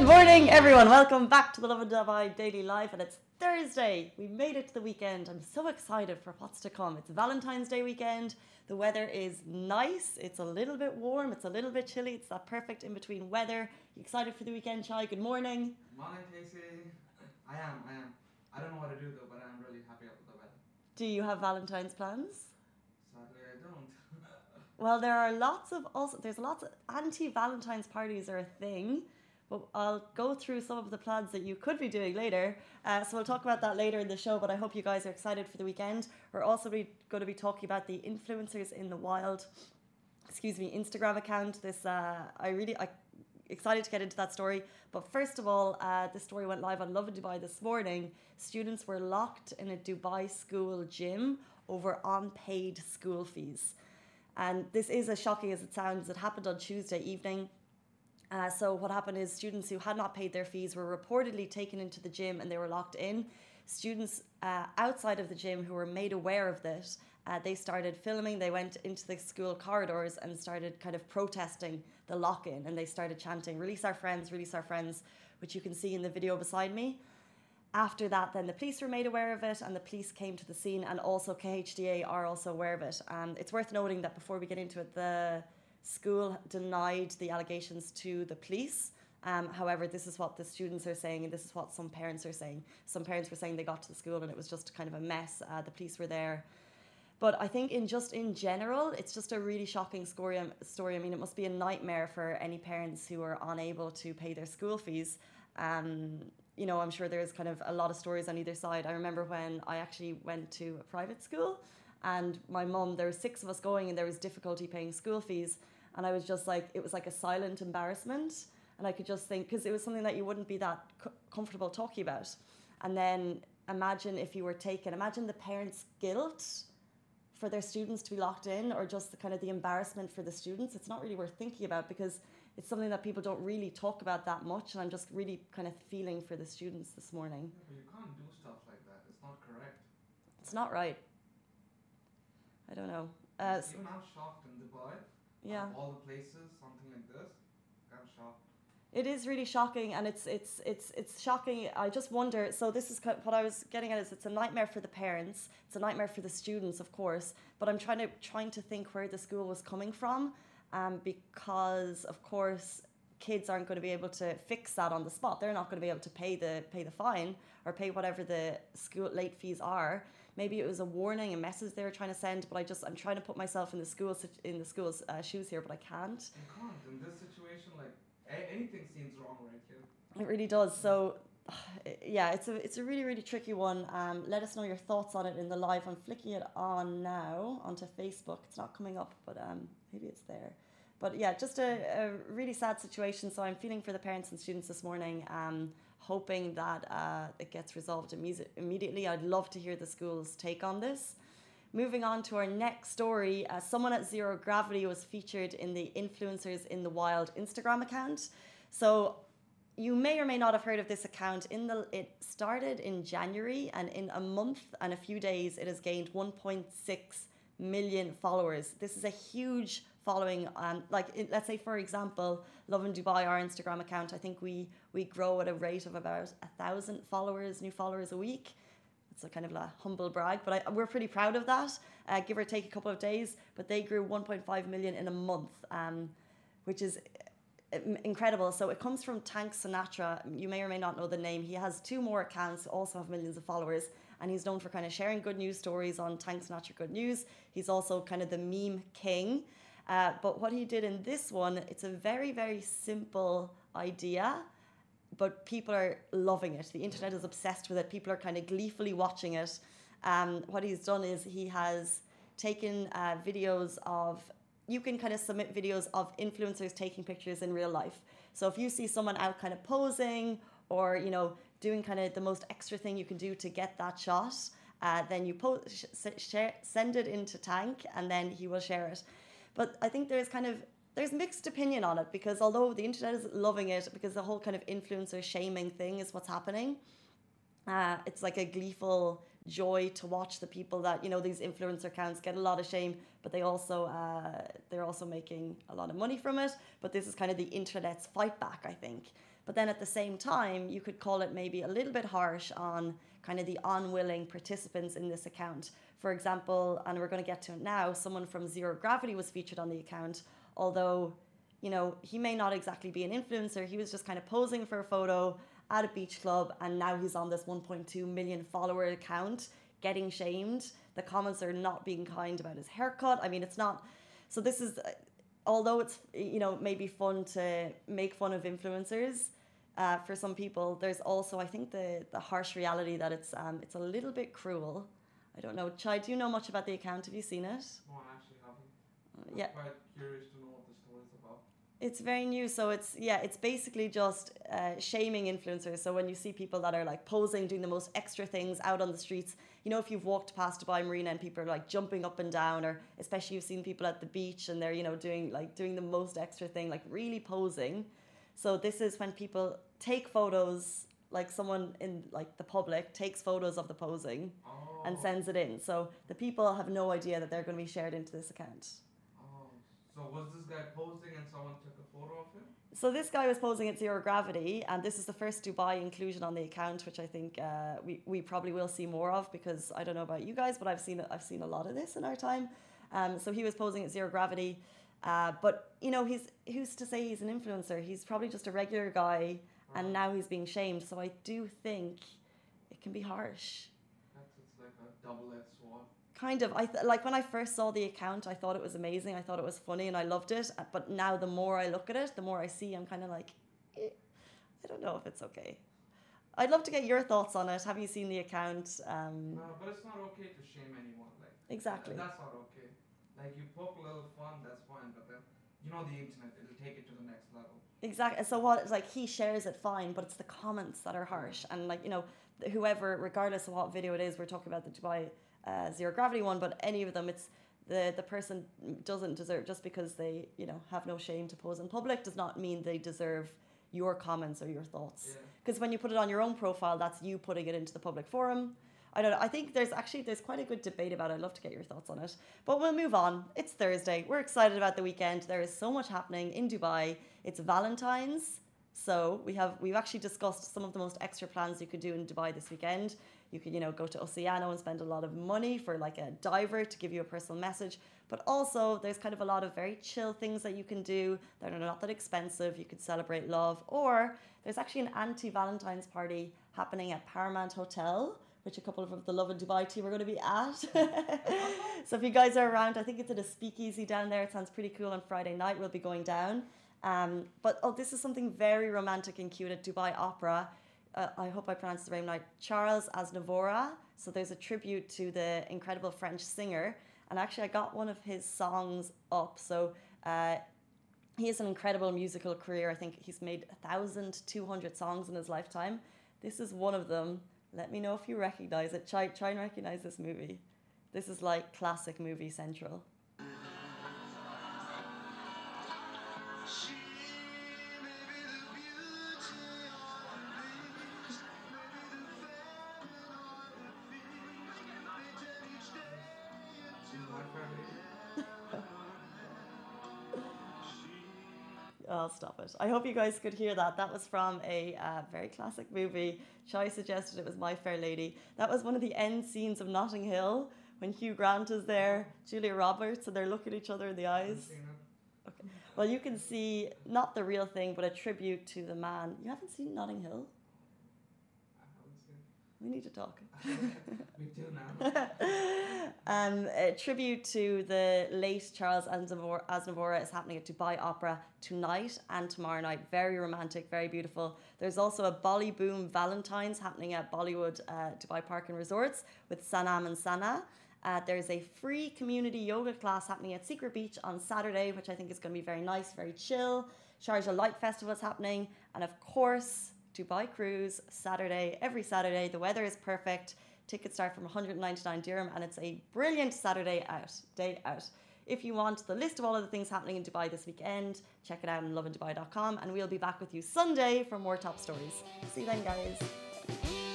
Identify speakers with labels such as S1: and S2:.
S1: Good morning, everyone. Welcome back to the Lovin Dubai Daily Live, and it's Thursday. We made it to the weekend. I'm so excited for what's to come. It's Valentine's Day weekend. The weather is nice. It's a little bit warm. It's a little bit chilly. It's that perfect in between weather. You excited for the weekend, Chai? Good morning.
S2: Morning, Casey. I am, I am. I don't know what to do though, but I'm really happy with the weather.
S1: Do you have Valentine's plans?
S2: Sadly, I don't.
S1: Well, there are lots of also there's lots of anti-Valentine's parties are a thing, but I'll go through some of the plans that you could be doing later. Uh, so we'll talk about that later in the show. But I hope you guys are excited for the weekend. We're also be, going to be talking about the influencers in the wild. Excuse me, Instagram account. This uh, I really I excited to get into that story. But first of all, uh, this story went live on Lovin Dubai this morning. Students were locked in a Dubai school gym over unpaid school fees. And this is as shocking as it sounds. It happened on Tuesday evening. Uh, so what happened is students who had not paid their fees were reportedly taken into the gym and they were locked in. Students uh, outside of the gym who were made aware of this, uh, they started filming. They went into the school corridors and started kind of protesting the lock-in, and they started chanting, "Release our friends! Release our friends!" which you can see in the video beside me. After that, then the police were made aware of it, and the police came to the scene, and also KHDA are also aware of it. And it's worth noting that before we get into it, the school denied the allegations to the police. Um, however, this is what the students are saying, and this is what some parents are saying. Some parents were saying they got to the school and it was just kind of a mess. Uh, the police were there. But I think in just in general, it's just a really shocking story. um, Story. I mean, it must be a nightmare for any parents who are unable to pay their school fees. Um, you know, I'm sure there's kind of a lot of stories on either side. I remember when I actually went to a private school, and my mum, there were six of us going, and there was difficulty paying school fees, and I was just like, it was like a silent embarrassment, and I could just think because it was something that you wouldn't be that co- comfortable talking about, and then imagine if you were taken, imagine the parents' guilt for their students to be locked in or just the kind of the embarrassment for the students. It's not really worth thinking about because it's something that people don't really talk about that much. And i'm just really kind of feeling for the students this morning.
S2: But you can't do stuff like that. It's not correct.
S1: it's not right i don't know uh, so-
S2: I'm shocked in Dubai.
S1: yeah
S2: all the places, something like this. I'm shocked.
S1: It is really shocking, and it's it's it's it's shocking. I just wonder. So this is what I was getting at. Is it's a nightmare for the parents. It's a nightmare for the students, of course. But I'm trying to trying to think where the school was coming from, um, because of course kids aren't going to be able to fix that on the spot. They're not going to be able to pay the pay the fine or pay whatever the school late fees are. Maybe it was a warning, a message they were trying to send. But I just I'm trying to put myself in the school in the school's uh, shoes here, but I can't.
S2: You can't. In this situation, like, a- anything seems wrong right here.
S1: It really does. So, yeah, it's a it's a really really tricky one. Um, let us know your thoughts on it in the live. I'm flicking it on now onto Facebook. It's not coming up, but um, maybe it's there. But yeah, just a, a really sad situation. So I'm feeling for the parents and students this morning. Um, hoping that uh, it gets resolved imme- immediately. I'd love to hear the school's take on this. Moving on to our next story, uh, someone at Zero Gravity was featured in the Influencers in the Wild Instagram account. So you may or may not have heard of this account. In the it started in January, and in a month and a few days, it has gained 1.6 million followers. This is a huge following. Um, like it, let's say, for example, Lovin Dubai, our Instagram account. I think we we grow at a rate of about a thousand followers, new followers a week. It's a kind of a humble brag, but I, we're pretty proud of that. Uh, give or take a couple of days, but they grew 1.5 million in a month, um, which is incredible. So it comes from Tank Sinatra. You may or may not know the name. He has two more accounts, also have millions of followers, and he's known for kind of sharing good news stories on Thanks Not Your Good News. He's also kind of the meme king. Uh, but what he did in this one, it's a very, very simple idea, but people are loving it. The internet is obsessed with it. People are kind of gleefully watching it. Um, what he's done is he has taken uh, videos of you can kind of submit videos of influencers taking pictures in real life. So if you see someone out kind of posing or you know doing kind of the most extra thing you can do to get that shot, uh, then you post, sh- share, send it into Tank, and then he will share it. But I think there's kind of there's mixed opinion on it because although the internet is loving it because the whole kind of influencer shaming thing is what's happening. Uh, it's like a gleeful joy to watch the people that you know these influencer accounts get a lot of shame, but they also uh, they're also making a lot of money from it. But this is kind of the internet's fight back, I think. But then at the same time, you could call it maybe a little bit harsh on kind of the unwilling participants in this account. For example, and we're going to get to it now, someone from Zero Gravity was featured on the account, although you know, he may not exactly be an influencer. He was just kind of posing for a photo at a beach club, and now he's on this 1.2 million follower account getting shamed. The comments are not being kind about his haircut. I mean, it's not. So this is, although it's you know maybe fun to make fun of influencers. Uh, for some people, there's also I think the the harsh reality that it's um, it's a little bit cruel. I don't know, Chai. Do you know much about the account? Have you seen it?
S2: No, I actually haven't. I'm
S1: yeah.
S2: quite curious to know what the story's about.
S1: It's very new, so it's yeah, it's basically just uh, shaming influencers. So when you see people that are like posing, doing the most extra things out on the streets, you know, if you've walked past Dubai Marina and people are like jumping up and down, or especially you've seen people at the beach and they're you know doing like doing the most extra thing, like really posing. So this is when people take photos, like someone in like the public takes photos of the posing
S2: Oh.
S1: and sends it in. So the people have no idea that they're going to be shared into this account.
S2: So was this guy posting and someone took a photo of him?
S1: So this guy was posing at zero gravity, and this is the first Dubai inclusion on the account, which I think uh, we, we probably will see more of because I don't know about you guys, but I've seen I've seen a lot of this in our time. Um, so he was posing at zero gravity, uh, but you know he's who's to say he's an influencer? He's probably just a regular guy, and now he's being shamed. So I do think it can be harsh.
S2: That's it's like a double-edged sword.
S1: Kind of. I th- like when I first saw the account, I thought it was amazing. I thought it was funny, and I loved it. Uh, But now, the more I look at it, the more I see, I'm kind of like, eh, I don't know if it's okay. I'd love to get your thoughts on it. Have you seen the account? Um,
S2: No, but it's not okay to shame anyone. Like
S1: Exactly.
S2: That's not okay. Like you poke a little fun, that's fine. But then you know the internet, it'll take it to the next level.
S1: Exactly. So what? It's like he shares it fine, but it's the comments that are harsh, and like you know, whoever, regardless of what video it is, we're talking about the Dubai uh, zero gravity one, but any of them, it's the the person doesn't deserve just because they you know have no shame to pose in public does not mean they deserve your comments or your thoughts.
S2: Yeah.
S1: Because when you put it on your own profile, that's you putting it into the public forum. I don't know. I think there's actually there's quite a good debate about it. I'd love to get your thoughts on it. But we'll move on. It's Thursday. We're excited about the weekend. There is so much happening in Dubai. It's Valentine's. So we have we've actually discussed some of the most extra plans you could do in Dubai this weekend. You could, you know, go to Ossiano and spend a lot of money for like a diver to give you a personal message. But also there's kind of a lot of very chill things that you can do that are not that expensive. You could celebrate love. Or there's actually an anti-Valentine's party happening at Paramount Hotel which a couple of the Lovin Dubai team are going to be at. so if you guys are around, I think it's at a speakeasy down there. It sounds pretty cool on Friday night. We'll be going down. Um, but oh, this is something very romantic and cute at Dubai Opera. Uh, I hope I pronounced the name right. Charles Aznavour. So there's a tribute to the incredible French singer. And actually, I got one of his songs up. So uh, he has an incredible musical career. I think he's made 1,200 songs in his lifetime. This is one of them. Let me know if you recognize it. Try, try and recognize this movie. This is like classic movie central.
S2: Family.
S1: Oh, stop it. I hope you guys could hear that. That was from a uh, very classic movie. Chai suggested it was My Fair Lady. That was one of the end scenes of Notting Hill when Hugh Grant is there, Julia Roberts, and they're looking at each other in the eyes.
S2: it.
S1: Well, you can see not the real thing, but a tribute to the man. You haven't seen Notting Hill?
S2: I haven't seen
S1: We need to talk.
S2: We do now.
S1: um, a tribute to the late Charles Aznavour, Aznavour is happening at Dubai Opera tonight and tomorrow night. Very romantic, very beautiful. There's also a Bolly Boom Valentine's happening at Bollywood uh, Dubai Park and Resorts with Sanam and Sana. Uh, there's a free community yoga class happening at Secret Beach on Saturday, which I think is going to be very nice, very chill. Sharjah Light Festival is happening. And of course, Dubai Cruise, Saturday, every Saturday. The weather is perfect. Tickets start from 199 dirham, and it's a brilliant Saturday out, day out. If you want the list of all of the things happening in Dubai this weekend, check it out on lovindubai.com, and we'll be back with you Sunday for more top stories. See you then, guys.